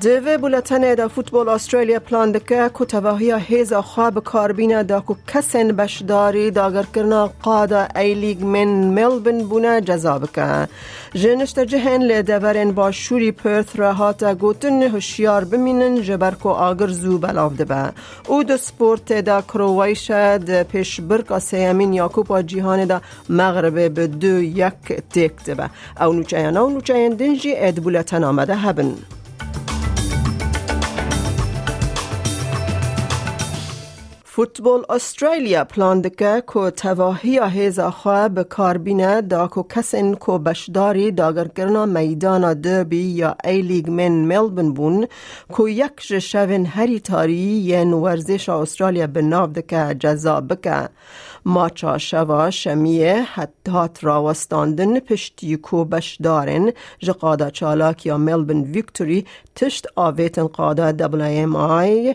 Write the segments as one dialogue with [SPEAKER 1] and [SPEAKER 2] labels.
[SPEAKER 1] دوی بولتن دا فوتبال استرالیا پلان دکه که تواهی هیزا خواب کاربین دا که کسین بشداری داگر کرنا قادا ای لیگ من ملبن بونه جذاب که. جنشت جهن لدورن با شوری پرث را هاتا گوتن هشیار بمینن جبر که آگر زو بلاو دبه. او دو سپورت دا کرویش دا پیش برک سیمین یاکوبا جیهان دا مغرب به دو یک تک دبه. او نوچه او نوچه دنجی اد بولتن آمده هبن. فوتبال استرالیا پلان دکه که تواهی هیزا خواه به کاربینه دا که کسین که بشداری داگرگرنا میدان دربی یا ای لیگ من ملبن بون که یک شوین هری تاری ین ورزش استرالیا به ناو دکه جزا بکه. ماچا شوا شمیه حتی راوستاندن پشتی کو بشدارن جقادا چالاک یا ملبن ویکتوری تشت آویتن قادا دبل ایم آی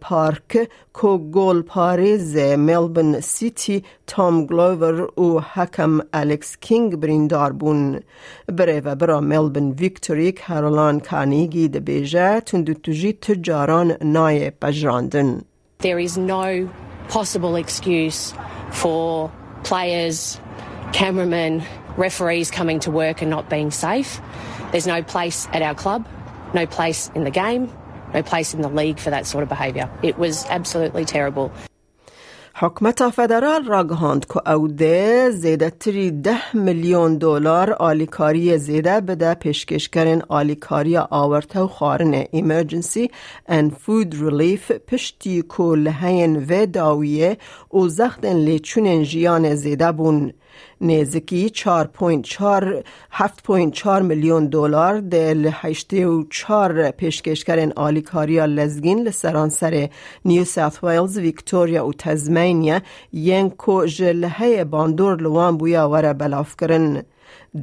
[SPEAKER 1] پارک کو گول پاریز ملبن سیتی تام گلوور و حکم الکس کینگ بریندار بون بره و برا ملبن ویکتوری کارولان کانیگی ده بیجه تندو تجی تجاران نای پجراندن
[SPEAKER 2] There is no possible excuse for players, cameramen, referees coming to work and not being safe. There's no place at our club, no place in the game, no place in the league for that sort of behaviour. It was absolutely terrible.
[SPEAKER 1] حکمت فدرال را گهاند که او ده زیده تری ده میلیون دلار آلیکاری زیده بده پیشکش کرن آلیکاری آورته و خارن ایمرجنسی and food relief پشتی که لحین و داویه و زختن لیچون جیان زیده بون. نزدیکی 7.4 میلیون دلار. دل 84 پیشکشکرین آلیکاریا لزگین لسرانسر نیو ساوت ویلز ویکتوریا و تزمینیا. ین کو جلهه باندور لوان بویا وره بلاف کرن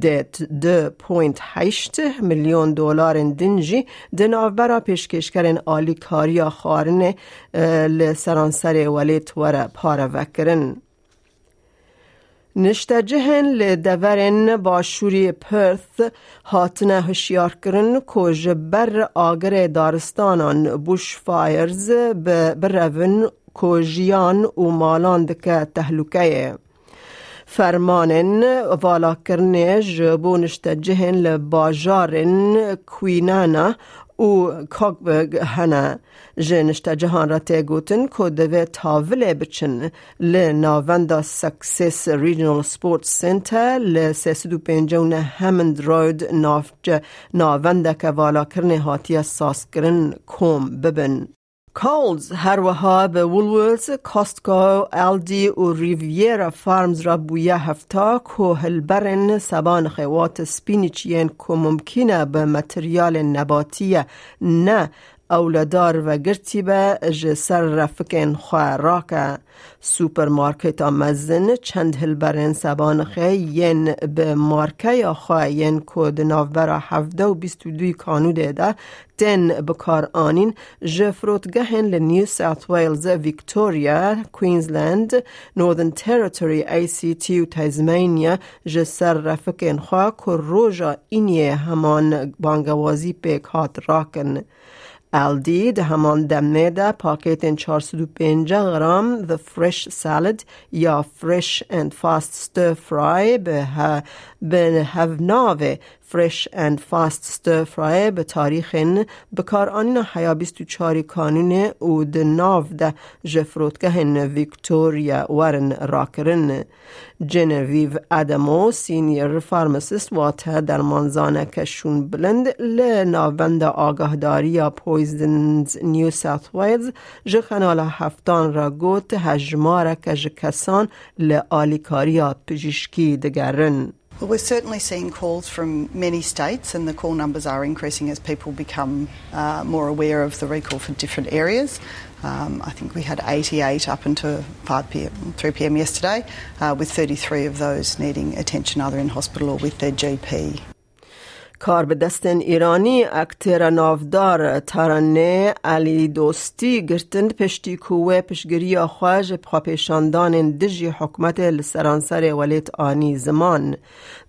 [SPEAKER 1] دت 2.8 میلیون دلار دنجی. دناوبرا پیشکشکرین آلیکاریا خارن لسرانسر ولیت وره پاره وکرن. نشتجهن لدورن با شوری پرث هاتنه هشیار کرن که جبر آگر دارستانان بوش فایرز برون که جیان و مالان دکه تهلوکه. فرمانن والا کرنه جبو نشتجهن لباجارن کوینانا او کاغبرگ هنه جنشت جهان را تیگوتن که دوی تاوله بچن لناوندا سکسس ریجنال سپورت سنتر لسیسدو پینجون همند رود نافج ناوندا که والا کرنه هاتی ساس کرن کوم ببن. کولز هر وها به وولورز، کاستکو، الدی و ریویرا فارمز را بویا هفتا که هلبرن سبان خوات سپینیچین که ممکنه به متریال نباتی نه اولادار و گرتی به جسر رفکن خواه راکه سوپرمارکت مزن چند هلبرن سبان خی ین به مارکه یا خواه ین کود نوبرا هفده و بیست و دوی کانو دیده تن بکار آنین جفروتگهن لنیو ساوت ویلز ویکتوریا کوینزلند نورذن تریتوری ای سی تی و تزمینیا جسر رفکن خواه که روژا اینیه همان بانگوازی پیک هات راکن الدی همان دمنه ده پاکت 405 گرم The Fresh Salad یا Fresh and Fast Stir Fry به, به هوناوه فرش اند فاست ستر فرای به تاریخ بکار آنین حیا بیست و چاری کانون او ده ناو ده جفروتگهن ویکتوریا ورن راکرن. جنویو ادمو سینیر فارمسیست واته در منزانه کشون بلند لناوند آگاهداری یا پویزنز نیو ساوت ویلز جه خنال هفتان را گوت هجماره که کسان لآلیکاریا پجیشکی دگرن.
[SPEAKER 3] Well, we're certainly seeing calls from many states, and the call numbers are increasing as people become uh, more aware of the recall for different areas. Um, I think we had 88 up until 5 p.m., 3 p.m. yesterday, uh, with 33 of those needing attention either in hospital or with their GP.
[SPEAKER 1] کار به دستن ایرانی اکتر نافدار ترانه علی دوستی گرتن پشتی کوه پشگری خواج پاپیشاندان دجی حکمت لسرانسر ولیت آنی زمان.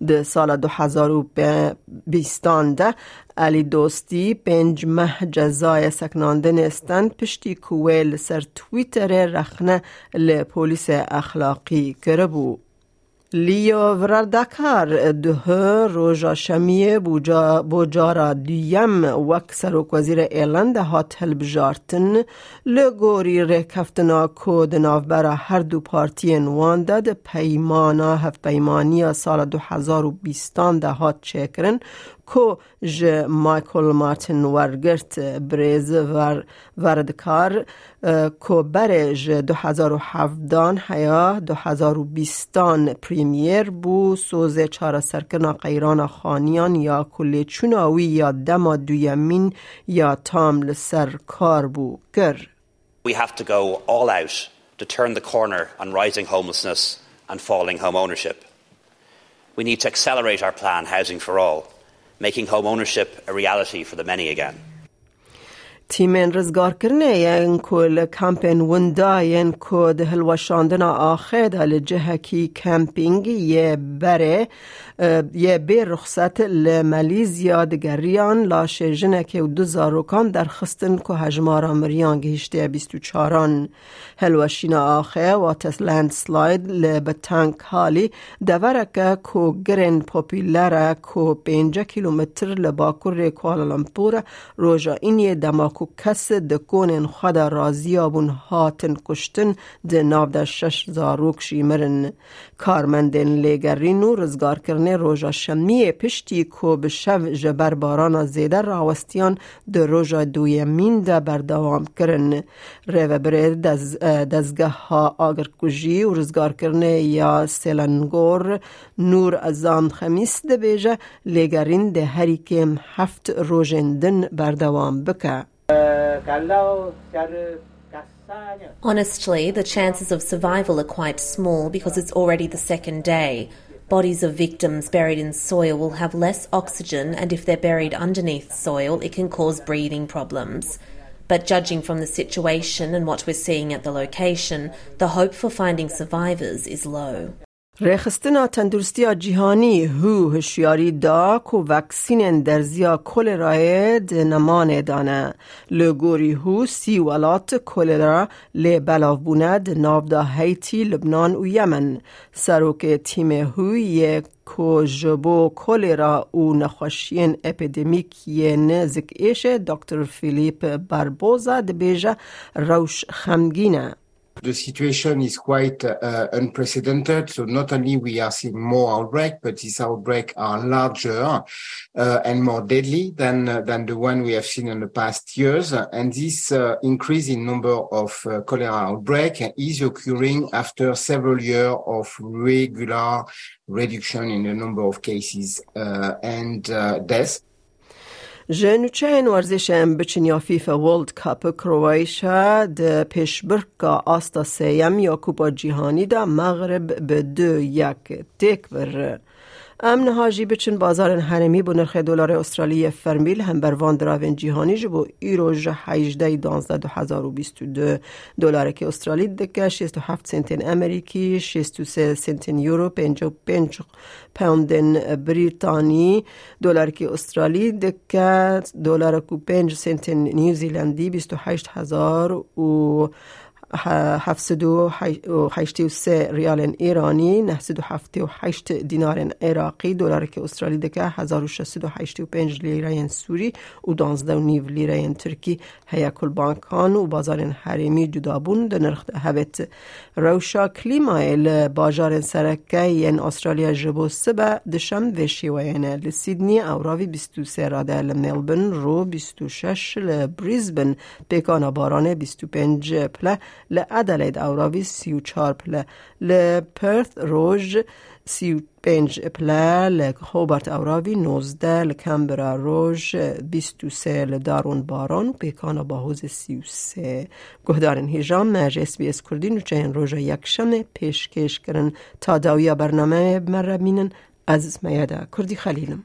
[SPEAKER 1] ده سال 2020 ده علی دوستی پنج مه جزای سکناندن استند پشتی کوه لسر تویتر رخنه لپولیس اخلاقی کربو لیا وردکار ده روژا شمیه بوجارا دیم وک سروک وزیر ایلند هات هلبجارتن لگوری رکفتنا کود نافبرا هر دو پارتین وانده ده پیمانا هف پیمانی سال 2020 ده هات چکرن کو ج مایکل مارتن ورگرت بریز ور وردکار کو بر ج 2017 هیا 2020 پریمیر بو سوز چارا سرکنا قیران خانیان یا کلی چوناوی یا دما دویمین یا تام لسر کار بو گر
[SPEAKER 4] We have to go all out to turn the corner on rising homelessness and falling home ownership. We need to accelerate our plan Housing for All making home ownership a reality for the many again.
[SPEAKER 1] تیمن رزگار کرنه ین کل کمپین وندا ین کد هلوشاندن آخد هل جهکی کمپینگ یه بره یه بی رخصت لملیزیا دگریان لاشه جنک و دو زاروکان در خستن که هجمارا مریان گهشته بیستو چاران هلوشین آخه و تسلند سلاید لبتانک حالی دورک که گرن پوپیلره که پینجا کیلومتر لباکر کوالالمپور روژا اینی دماکو کس دکونن خود رازی آبون هاتن کشتن ده ناو ده شش زاروک شیمرن. کارمندن لگرین و رزگار کرنه روژا شمی پشتی که به شو جبر باران زیده راوستیان ده روژا دویمین ده بردوام کرن. ریو بره دزگه ها آگر کجی و رزگار کرنه یا سلنگور نور ازان خمیس ده بیجه لگرین ده هری کم هفت روژندن بردوام بکه.
[SPEAKER 5] Honestly, the chances of survival are quite small because it's already the second day. Bodies of victims buried in soil will have less oxygen, and if they're buried underneath soil, it can cause breathing problems. But judging from the situation and what we're seeing at the location, the hope for finding survivors is low.
[SPEAKER 1] رخستنا تندرستی جهانی هو هشیاری دا کو وکسین درزیا کلرای نمان دانه. لگوری هو سی ولات کلرا لی بلاو بوند ناو دا هیتی لبنان و یمن. سروک تیم هو یک کو جبو کلرا و نخوشین اپیدمیک یه نزک ایش دکتر فیلیپ بربوزا دبیجه روش خمگینه.
[SPEAKER 6] The situation is quite uh, unprecedented. So not only we are seeing more outbreak, but these outbreaks are larger uh, and more deadly than uh, than the one we have seen in the past years. And this uh, increase in number of uh, cholera outbreak is occurring after several years of regular reduction in the number of cases uh, and deaths.
[SPEAKER 1] جنوچین ورزش بچنیا فیفا ورلد کاپ کروایشا ده پیشبرکا آستا سیم یا کوپا جیهانی دا مغرب به دو یک تک بر امن هاجی بچن بازار هرمی بو نرخ دلار استرالی فرمیل هم بر وان دراون جیهانی جبو ایرو جه 18 دانزده دو هزار و بیست دو دلار که استرالی دکه 67 سنتین امریکی 63 سنتین یورو 55 پوندن بریتانی. دلار که استرالی دکه دلار کو 5 سنتین نیوزیلندی 28 هزار و 783 ریال ایرانی 978 دینار عراقی دلار که استرالی دکه 1685 لیره سوری و 12 نیو لیره ترکی هیا کل بانکان و بازار حریمی جدابون ده نرخ هبت روشا کلیمای باجار سرکه ین استرالیا جبو سبا دشم و شیوینه لسیدنی اوراوی 23 راده لملبن رو 26 لبریزبن پیکانا بارانه 25 پله لأدلید اوراوی 34 پله لپرث روژ 35 پله لهوبارت اوراوی 19 لکمبرا روژ 23 لدارون باران پیکانا باهوز 33 گهدارن هیجام مج اس بی اس کردی نوچه این روژا یک شمه پیشکش کرن تا داویا برنامه مرمینن از میاده کردی خلیلم